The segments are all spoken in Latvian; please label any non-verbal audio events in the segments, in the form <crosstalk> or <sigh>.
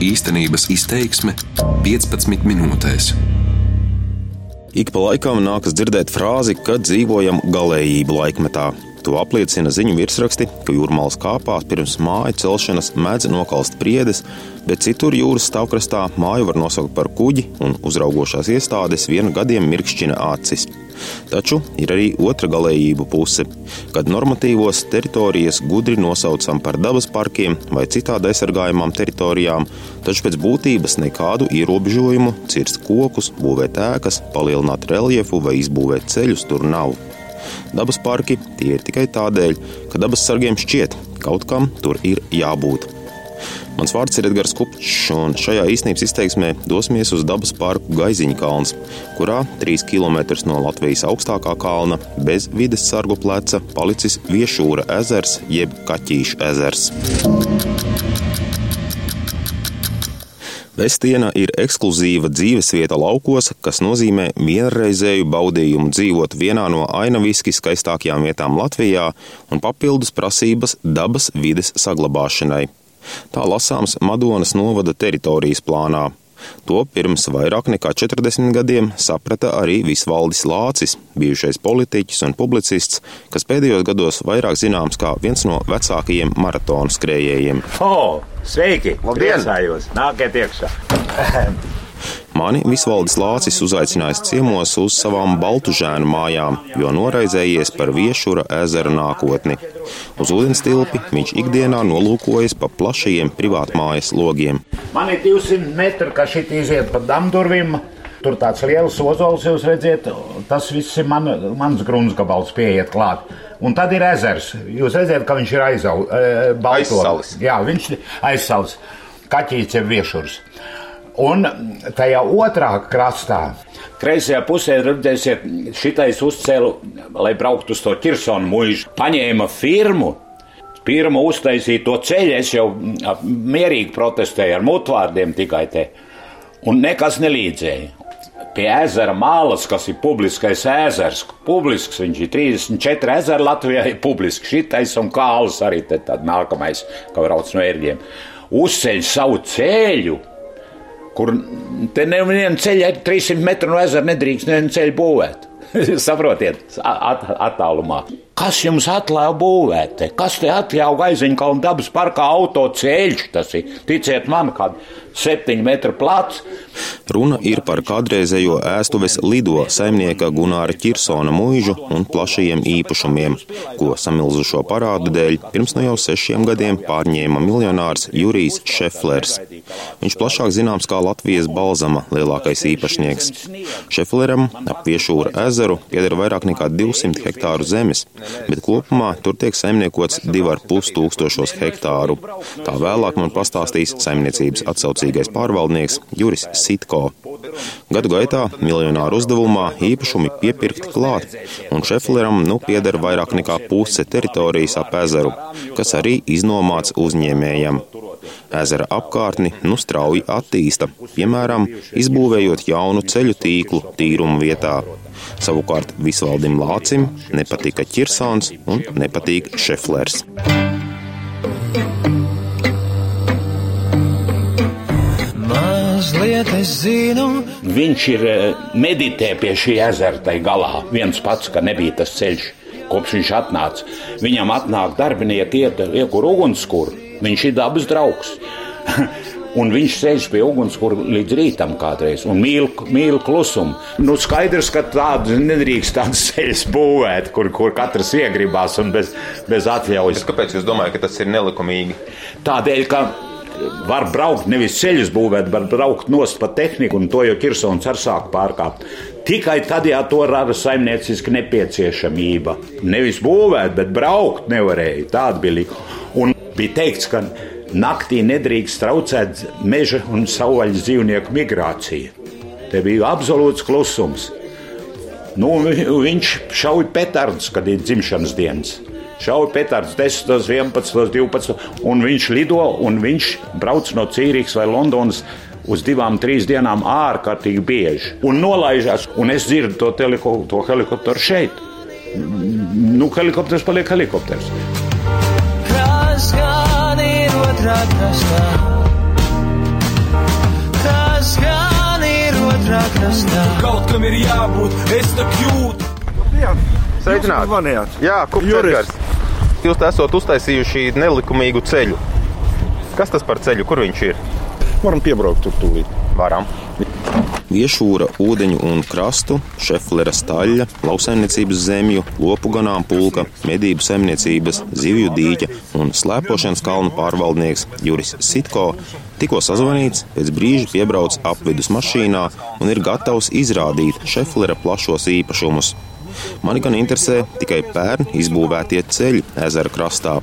Īstenības izteiksme 15 minūtēs. Ik pa laikam nākas dzirdēt frāzi, ka dzīvojam galējību laikmetā. To apliecina ziņu virsraksti, ka jūrmālas kāpās pirms māju celšanas mēdz nokalst priedes, bet citur jūras stāvkrastā māju var nosaukt par kuģi un uzraugošās iestādes vienu gadiem mirkšķina acis. Taču ir arī otra galējība puse, kad normatīvos teritorijas gudri nosaucam par dabas parkiem vai citādi aizsargājumām teritorijām, taču pēc būtības nekādu ierobežojumu cirst kokus, būvēt ēkas, palielināt reljefu vai izbūvēt ceļus tur nav. Dabas parki tie ir tikai tādēļ, ka dabas sargiem šķiet, kaut kam tur ir jābūt. Mans vārds ir Edgars Kupčs, un šajā īstenības izteiksmē dosimies uz dabas parku Gaiziņa kalns, kurā 3 km no Latvijas augstākā kalna bez vides sargu pleca palicis Viešūra ezers jeb Kaķīša ezers. Vestiena ir ekskluzīva dzīvesvieta laukos, kas nozīmē vienreizēju baudījumu dzīvot vienā no ainaviski skaistākajām vietām Latvijā un papildus prasības dabas vides saglabāšanai. Tā lasāms Madonas novada teritorijas plānā. To pirms vairāk nekā 40 gadiem saprata arī Visvaldis Lācis, bijušais politiķis un publicists, kas pēdējos gados vairāk zināms kā viens no vecākajiem maratonu skrējējiem. O, sveiki! Labdien! Priecājos! Nāciet iekšā! <laughs> Mani Visvaldis Lācis uzaicinājis ciemos uz savām baltužēnu mājām, jo noraizējies par viešura ezera nākotni. Uz ūdens tilpi viņš ikdienā nolūkojas pa plašajiem privātmājas logiem. Man ir 200 metri, ka šī iziet pa damdurvīm. Tur tāds liels ozols, jūs redzat, tas viss ir man, mans gruntsgabals, pieiet klāt. Un tad ir ezers. Jūs redzat, ka viņš ir aizau, aizsalis. Jā, viņš ir aizsalis. Kaķīts ir viešurs. Un tajā otrā krastā, kreisajā pusē, redzēsiet, šitais uzcēlu, lai brauktu uz to Kirsonu mūžu, paņēma firmu. Pirmā uztaisīja to ceļu, es jau mierīgi protestēju ar mutvārdiem tikai te, un nekas nelīdzēja. Pie ezera mālas, kas ir publiskais ezers, publisks, viņš ir 34 ezeri Latvijā, ir publiski šitais un kāls arī tad nākamais, kā brauc no ērģiem. Uzceļ savu ceļu, kur te neviena ceļa 300 metru no ezera nedrīkst nevienu ceļu būvēt. <laughs> Saprotiet, at, attālumā. Kas jums atļāva būvēt? Kas te atļāva Gaiziņkalnu dabas parkā autoceļš? Tas ir, ticiet man, kāda septiņu metru plats. Runa ir par kādreizējo ēstuves lido saimnieka Gunāra Kirsona mūžu un plašajiem īpašumiem, ko samilzušo parādu dēļ pirms no jau sešiem gadiem pārņēma miljonārs Jurijs Šeflers. Viņš plašāk zināms kā Latvijas balzama lielākais īpašnieks. Šefleram ap Viešūra ezeru pieder vairāk nekā 200 hektāru zemes, bet kopumā tur tiek saimniekots 2,5 tūkstošos hektāru. Tā vēlāk man pastāstīs saimniecības atsaucīgais pārvaldnieks Juris Sitko. Gadu gaitā miljonāru uzdevumā īpašumi piepirkti klāt, un Šefleram nu pieder vairāk nekā puse teritorijas ap ezeru, kas arī iznomāts uzņēmējam. Ezera apkārtni nu strauji attīsta, piemēram, izbūvējot jaunu ceļu tīklu tīrumu vietā. Savukārt Visvaldim Lācim nepatika Čirsons un nepatīk Šeflers. Viņš ir meditē pie šī ezera tai galā. Viens pats, ka nebija tas ceļš, kopš viņš atnāca. Viņam atnāk darbinieki, iet, iekur ugunskura. Viņš ir dabas draugs. <laughs> Un viņš sēž pie ugunskura līdz rītam kādreiz un mīl, mīl klusumu. Nu, skaidrs, ka tādu nedrīkst tādas ceļus būvēt, kur, kur katrs iegribās un bez, bez atļaujas. Bet kāpēc jūs domājat, ka tas ir nelikumīgi? Tādēļ, ka var braukt nevis ceļus būvēt, bet braukt nost pa tehniku, un to jau Kirsons ar sāk pārkāpt. Tikai tad, ja to rada saimnieciska nepieciešamība. Nevis būvēt, bet braukt nevarēja. Tāda bija likuma. Un bija teikts, ka Naktī nedrīkst traucēt meža un savvaļas dzīvnieku migrāciju. Te bija absolūts klusums. Nu, viņš šauja petardus, kad ir dzimšanas dienas. Šauja petardus 10, 11, 12, un viņš lido un viņš brauc no Cīrijas vai Londonas uz divām, trīs dienām ārkārtīgi bieži. Un nolaižās, un es dzirdu to, teliko, to helikopteru šeit. Nu, helikopters paliek helikopters otrā krastā. tas gan ir otrā krastā. Kaut kam ir jābūt, es jūtu. Jā, Sveicināti! Jā, Kupčers. Jūs esat uztaisījuši nelikumīgu ceļu. Kas tas par ceļu? Kur viņš ir? Varam piebraukt tur tūlīt. Varam. Viešūra, ūdeņu un krastu, šeflera staļļa, lauksaimniecības zemju, lopu ganāmpulka, medību saimniecības, zivju dīķa un slēpošanas kalnu pārvaldnieks Juris Sitko tikko sazvanīts, pēc brīža piebrauc apvidus mašīnā un ir gatavs izrādīt šeflera plašos īpašumus. Mani gan interesē tikai pērn izbūvētie ceļi ezera krastā.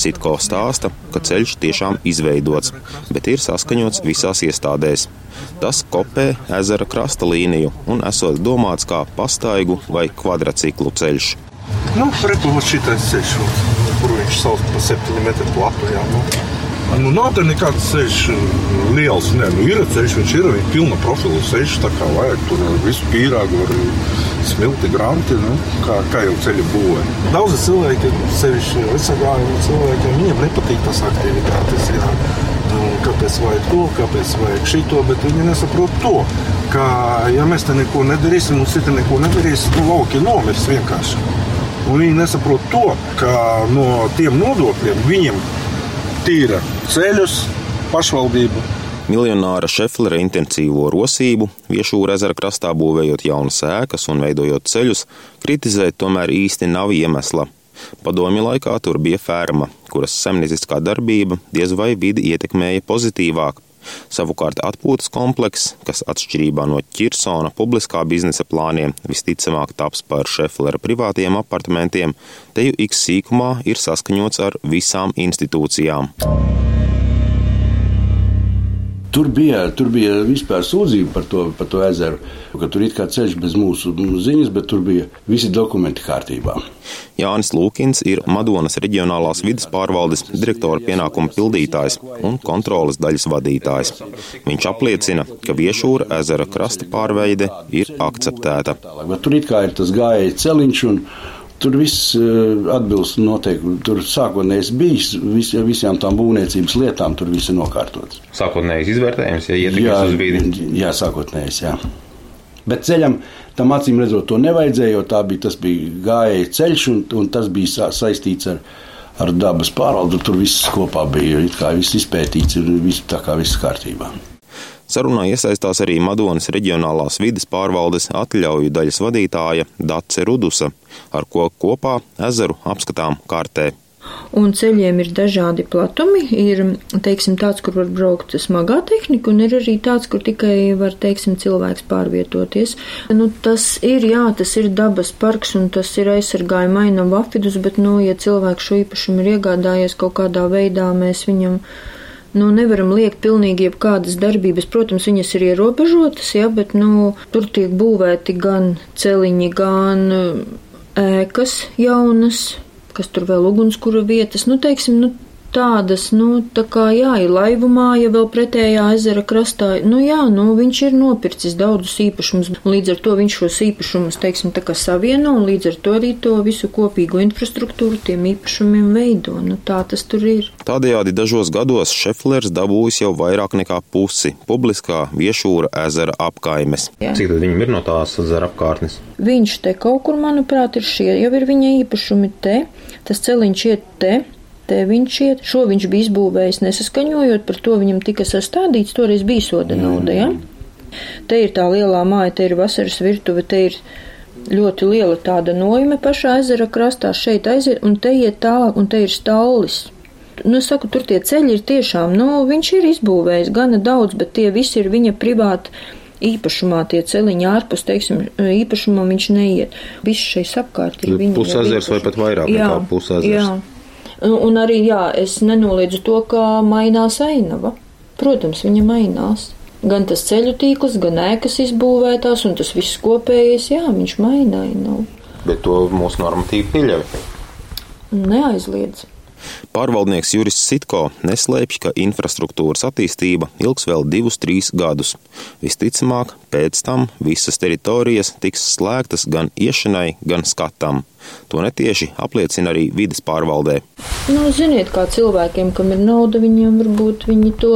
Sitko stāsta, ka ceļš tiešām izveidots, bet ir saskaņots visās iestādēs. Tas kopē ezera krasta līniju un esot domāts kā pastaigu vai kvadrciklu ceļš. Nu, Reklāmas šitais ceļš, kur viņš sauc par 7 metru platu. Jā, nu. Nu, nav tā nekāds ceļš liels. Nē, nu, ir ceļš, viņš ir pilna profila ceļš. Tā kā vajag tur visu pīrāgu, smilti, granti, nu, kā, kā jau ceļu būvē. Daudzi cilvēki, sevišķi vecākajiem cilvēkiem, viņiem nepatīk tas aktivitātes. Jā. Nu, kāpēc vajag to, kāpēc vajag šito, bet viņi nesaprot to, ka, ja mēs te neko nedarīsim, un citi neko nedarīs, nu, lauki nomirs vienkārši. Un viņi nesaprot to, ka no tiem nodokļiem viņiem tīra ceļus, pašvaldību. Miljonāra Šeflera intensīvo rosību, Viešūra ezera krastā būvējot jaunas ēkas un veidojot ceļus, kritizēt tomēr īsti nav iemesla. Padomju laikā tur bija ferma, kuras saimnieciskā darbība diez vai vidi ietekmēja pozitīvāk. Savukārt atpūtas komplekss, kas atšķirībā no Čirsona publiskā biznesa plāniem visticamāk taps par Šeflera privātiem apartamentiem, teju X sīkumā ir saskaņots ar visām institūcijām. Tur bija, tur bija vispār sūdzība par to, par to ezeru, ka tur ir kā ceļš bez mūsu ziņas, bet tur bija visi dokumenti kārtībā. Jānis Lūkins ir Madonas reģionālās vidas pārvaldes direktora pienākuma pildītājs un kontrolas daļas vadītājs. Viņš apliecina, ka Viešūra ezera krasta pārveide ir akceptēta. Bet tur it kā ir tas gājēji celiņš un Tur viss atbilst noteikti. Tur sākotnēji bijis vis, visām tām būvniecības lietām, tur viss ir nokārtots. Sākotnējais izvērtējums, ja ietekmēs uz vidi. Jā, sākotnējais, jā. Bet ceļam tam acīm redzot to nevajadzēja, jo tā bija, tas bija gājēji ceļš un, un tas bija sa saistīts ar, ar dabas pārvaldu. Tur viss kopā bija, it kā viss izpētīts un viss tā kā viss kārtībā. Sarunā iesaistās arī Madonas reģionālās vides pārvaldes atļauju daļas vadītāja Dace Rudusa, ar ko kopā ezeru apskatām kārtē. Un ceļiem ir dažādi platumi. Ir teiksim, tāds, kur var braukt smagā tehnika, un ir arī tāds, kur tikai var teiksim, cilvēks pārvietoties. Nu, tas ir, jā, tas ir dabas parks, un tas ir aizsargājuma ainam vafidus, bet, nu, ja cilvēks šo īpašumu ir iegādājies kaut kādā veidā, mēs viņam nu, nevaram liekt pilnīgi jebkādas darbības. Protams, viņas ir ierobežotas, ja, bet nu, tur tiek būvēti gan celiņi, gan ēkas jaunas, kas tur vēl ugunskura vietas. Nu, teiksim, nu, tādas, nu, tā kā jā, ir laivu māja vēl pretējā ezera krastā. Nu, jā, nu, viņš ir nopircis daudzus īpašumus, līdz ar to viņš šos īpašumus, teiksim, tā kā savieno, un līdz ar to arī to visu kopīgo infrastruktūru tiem īpašumiem veido. Nu, tā tas tur ir. Tādējādi dažos gados Šeflers dabūjis jau vairāk nekā pusi publiskā viešūra ezera apkaimes. Jā. Cik tad viņam ir no tās ezera apkārtnes? Viņš te kaut kur, manuprāt, ir šie, jau ir viņa īpašumi te, tas celiņš iet te viņš iet. Šo viņš bija izbūvējis nesaskaņojot, par to viņam tika sastādīts, toreiz bija soda nauda, ja? Te ir tā lielā māja, te ir vasaras virtuve, te ir ļoti liela tāda nojme pašā ezera krastā, šeit aiziet, un te iet tālāk, un te ir stallis. Nu, es saku, tur tie ceļi ir tiešām, nu, viņš ir izbūvējis gana daudz, bet tie visi ir viņa privāti īpašumā tie celiņi ārpus, teiksim, īpašumam viņš neiet. Viss šeit apkārt ir viņa. Pusezers vai pat vairāk jā, nekā pusezers. Jā. Un arī, jā, es nenoliedzu to, ka mainās ainava. Protams, viņa mainās. Gan tas ceļu tīkls, gan ēkas izbūvētās, un tas viss kopējais, jā, viņš maina ainavu. Bet to mūsu normatīvi pieļauj. Neaizliedz. Pārvaldnieks Juris Sitko neslēpj, ka infrastruktūras attīstība ilgs vēl divus, trīs gadus. Visticamāk, pēc tam visas teritorijas tiks slēgtas gan iešanai, gan skatam. To netieši apliecina arī vidas pārvaldē. Nu, ziniet, kā cilvēkiem, kam ir nauda, viņiem varbūt viņi to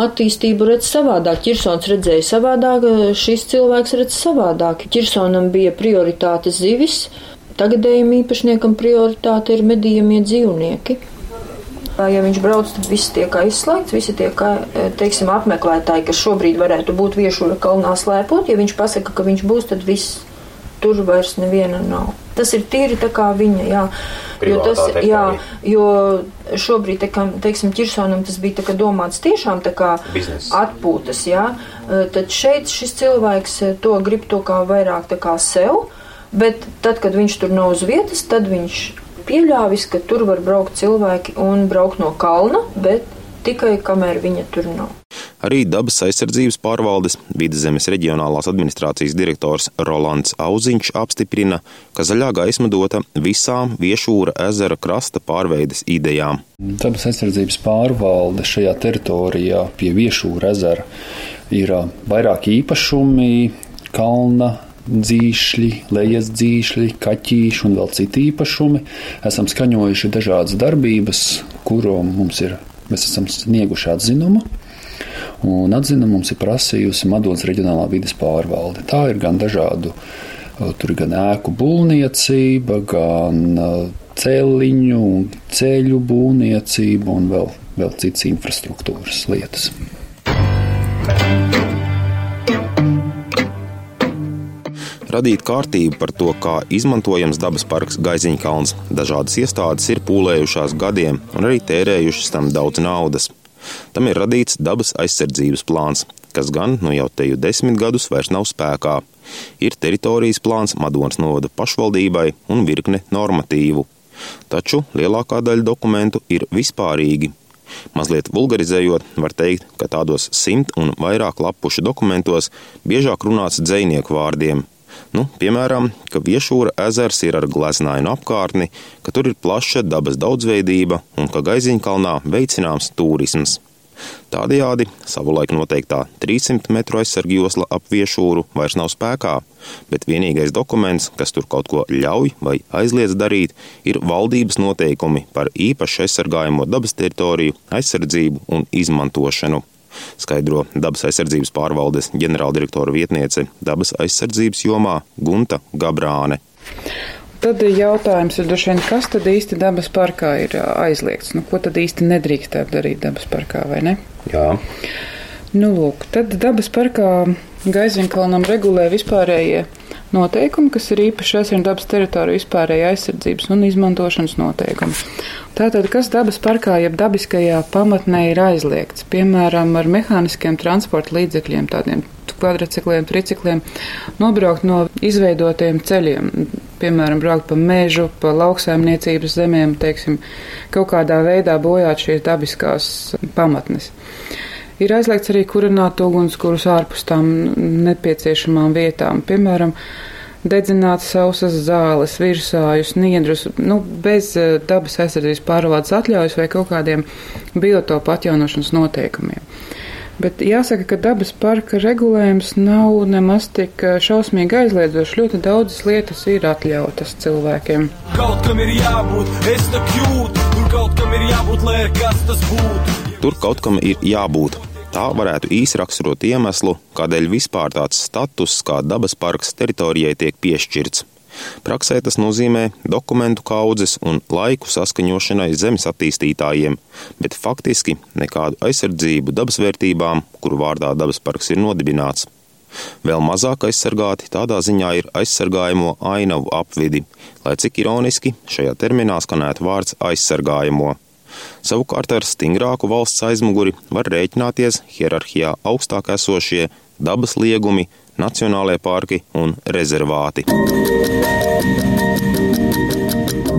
attīstību redz savādāk. Čirsons redzēja savādāk, šis cilvēks redz savādāk. Čirsonam bija prioritāte zivis, tagadējiem īpašniekam prioritāte ir medījamie dzīvnieki. Ja viņš brauc, tad viss tiek aizslēgts, visi tiek, teiksim, apmeklētāji, kas šobrīd varētu būt viešura kalnā slēpot. Ja viņš pasaka, ka viņš būs, tad viss tur vairs neviena nav. Tas ir tīri tā kā viņa, jā. Jo, tas, jā, jo šobrīd, te, kā, teiksim, Čirsonam tas bija tā domāts tiešām tā kā Biznes. atpūtas, jā. Tad šeit šis cilvēks to grib to kā vairāk tā kā sev, bet tad, kad viņš tur nav uz vietas, tad viņš pieļāvis, ka tur var braukt cilvēki un braukt no kalna, bet tikai kamēr viņa tur nav. Arī dabas aizsardzības pārvaldes Vidzemes reģionālās administrācijas direktors Rolands Auziņš apstiprina, ka zaļā gaisma dota visām Viešūra ezera krasta pārveides idejām. Dabas aizsardzības pārvalde šajā teritorijā pie Viešūra ezera ir vairāk īpašumi, kalna dzīšļi, lejas dzīšļi, kaķīši un vēl citi īpašumi. Esam skaņojuši dažādas darbības, kuru mums ir, mēs esam snieguši atzinumu. Un atzinumu mums ir prasījusi Madonas reģionālā vidas pārvalde. Tā ir gan dažādu, tur ir gan ēku būvniecība, gan celiņu, ceļu būvniecība un vēl, vēl citas infrastruktūras lietas. Radīt kārtību par to, kā izmantojams dabas parks Gaiziņkalns. Dažādas iestādes ir pūlējušās gadiem un arī tērējušas tam daudz naudas. Tam ir radīts dabas aizsardzības plāns, kas gan nu jau teju desmit gadus vairs nav spēkā. Ir teritorijas plāns Madonas novada pašvaldībai un virkne normatīvu. Taču lielākā daļa dokumentu ir vispārīgi. Mazliet vulgarizējot, var teikt, ka tādos simt un vairāk lapušu dokumentos biežāk runāts dzinieku vārdiem, Nu, piemēram, ka Viešūra ezers ir ar gleznainu apkārtni, ka tur ir plaša dabas daudzveidība un ka Gaiziņkalnā veicināms turisms. Tādējādi savulaik noteiktā 300 metru aizsargu josla ap viešūru vairs nav spēkā, bet vienīgais dokuments, kas tur kaut ko ļauj vai aizliedz darīt, ir valdības noteikumi par īpaši aizsargājamo dabas teritoriju, aizsardzību un izmantošanu skaidro dabas aizsardzības pārvaldes ģenerāldirektora vietniece dabas aizsardzības jomā Gunta Gabrāne. Tad jautājums ir, vien, kas tad īsti dabas parkā ir aizliegts? Nu, ko tad īsti nedrīkstētu darīt dabas parkā, vai ne? Jā. Nu, lūk, tad dabas parkā Gaiziņkalnam regulē vispārējie noteikumi, kas ir īpaši aizsardzību dabas teritoriju vispārēja aizsardzības un izmantošanas noteikumi. Tātad, kas dabas parkā, jeb dabiskajā pamatnē ir aizliegts, piemēram, ar mehāniskiem transporta līdzekļiem, tādiem kvadricikliem, tricikliem, nobraukt no izveidotiem ceļiem, piemēram, braukt pa mežu, pa lauksaimniecības zemēm, teiksim, kaut kādā veidā bojāt šīs dabiskās pamatnes. Ir aizliegts arī kurināt ugunskurus ārpus tām nepieciešamām vietām, piemēram, dedzināt sausas zāles, virsājus, niedrus, nu, bez eh, dabas aizsardzības pārvaldes atļaujas vai kaut kādiem biotopu atjaunošanas noteikumiem. Bet jāsaka, ka dabas parka regulējums nav nemaz tik eh, šausmīgi aizliedzošs. Ļoti daudzas lietas ir atļautas cilvēkiem. Kaut kam ir jābūt, es tā jūtu, tur kaut kam ir jābūt, lai kas tas būtu. Tur kaut kam ir jābūt. Tā varētu īsi raksturot iemeslu, kādēļ vispār tāds status kā dabas parks teritorijai tiek piešķirts. Praksē tas nozīmē dokumentu kaudzes un laiku saskaņošanai zemes attīstītājiem, bet faktiski nekādu aizsardzību dabas vērtībām, kuru vārdā dabas parks ir nodibināts. Vēl mazāk aizsargāti tādā ziņā ir aizsargājamo ainavu apvidi, lai cik ironiski šajā terminā skanētu vārds aizsargājamo. Savukārt ar stingrāku valsts aizmuguri var rēķināties hierarhijā augstāk esošie dabas liegumi, nacionālie parki un rezervāti.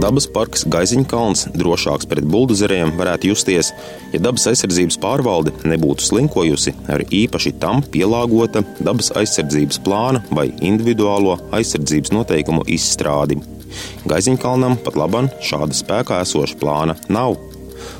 Dabas parks Gaiziņkalns drošāks pret buldozeriem varētu justies, ja dabas aizsardzības pārvalde nebūtu slinkojusi ar īpaši tam pielāgota dabas aizsardzības plāna vai individuālo aizsardzības noteikumu izstrādi. Gaiziņkalnam pat labam šāda spēkā esoša plāna nav.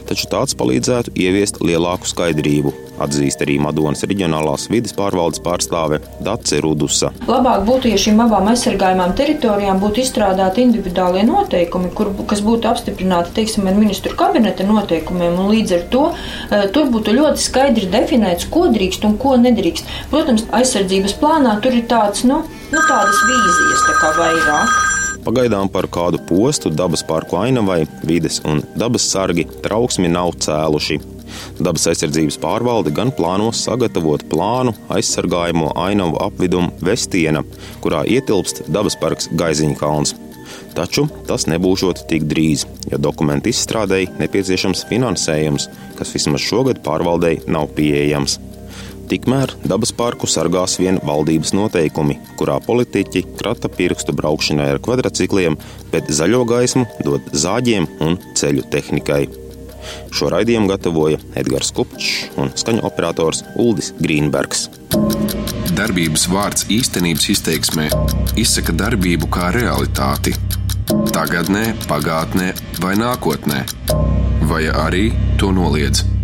Taču tāds palīdzētu ieviest lielāku skaidrību, atzīst arī Madonas reģionālās vidas pārvaldes pārstāve Dace Rudusa. Labāk būtu, ja šīm abām aizsargājumām teritorijām būtu izstrādāti individuālie noteikumi, kur, kas būtu apstiprināti, teiksim, ar ministru kabineta noteikumiem, un līdz ar to uh, tur būtu ļoti skaidri definēts, ko drīkst un ko nedrīkst. Protams, aizsardzības plānā tur ir tāds, nu, nu tādas vīzijas tā kā vairāk. Pagaidām par kādu postu dabas parku ainavai vides un dabas sargi trauksmi nav cēluši. Dabas aizsardzības pārvalde gan plāno sagatavot plānu aizsargājamo ainavu apvidumu Vestiena, kurā ietilpst dabas parks Gaiziņa kalns. Taču tas nebūšot tik drīz, jo dokumentu izstrādēji nepieciešams finansējums, kas vismaz šogad pārvaldei nav pieejams. Tikmēr dabas parku sargās vien valdības noteikumi, kurā politiķi krata pirkstu braukšanai ar kvadrcikliem, bet zaļo gaismu dod zāģiem un ceļu tehnikai. Šo raidījumu gatavoja Edgars Kupčs un skaņu operators Uldis Grīnbergs. Darbības vārds īstenības izteiksmē izsaka darbību kā realitāti. Tagatnē, pagātnē vai nākotnē, vai arī to noliedz.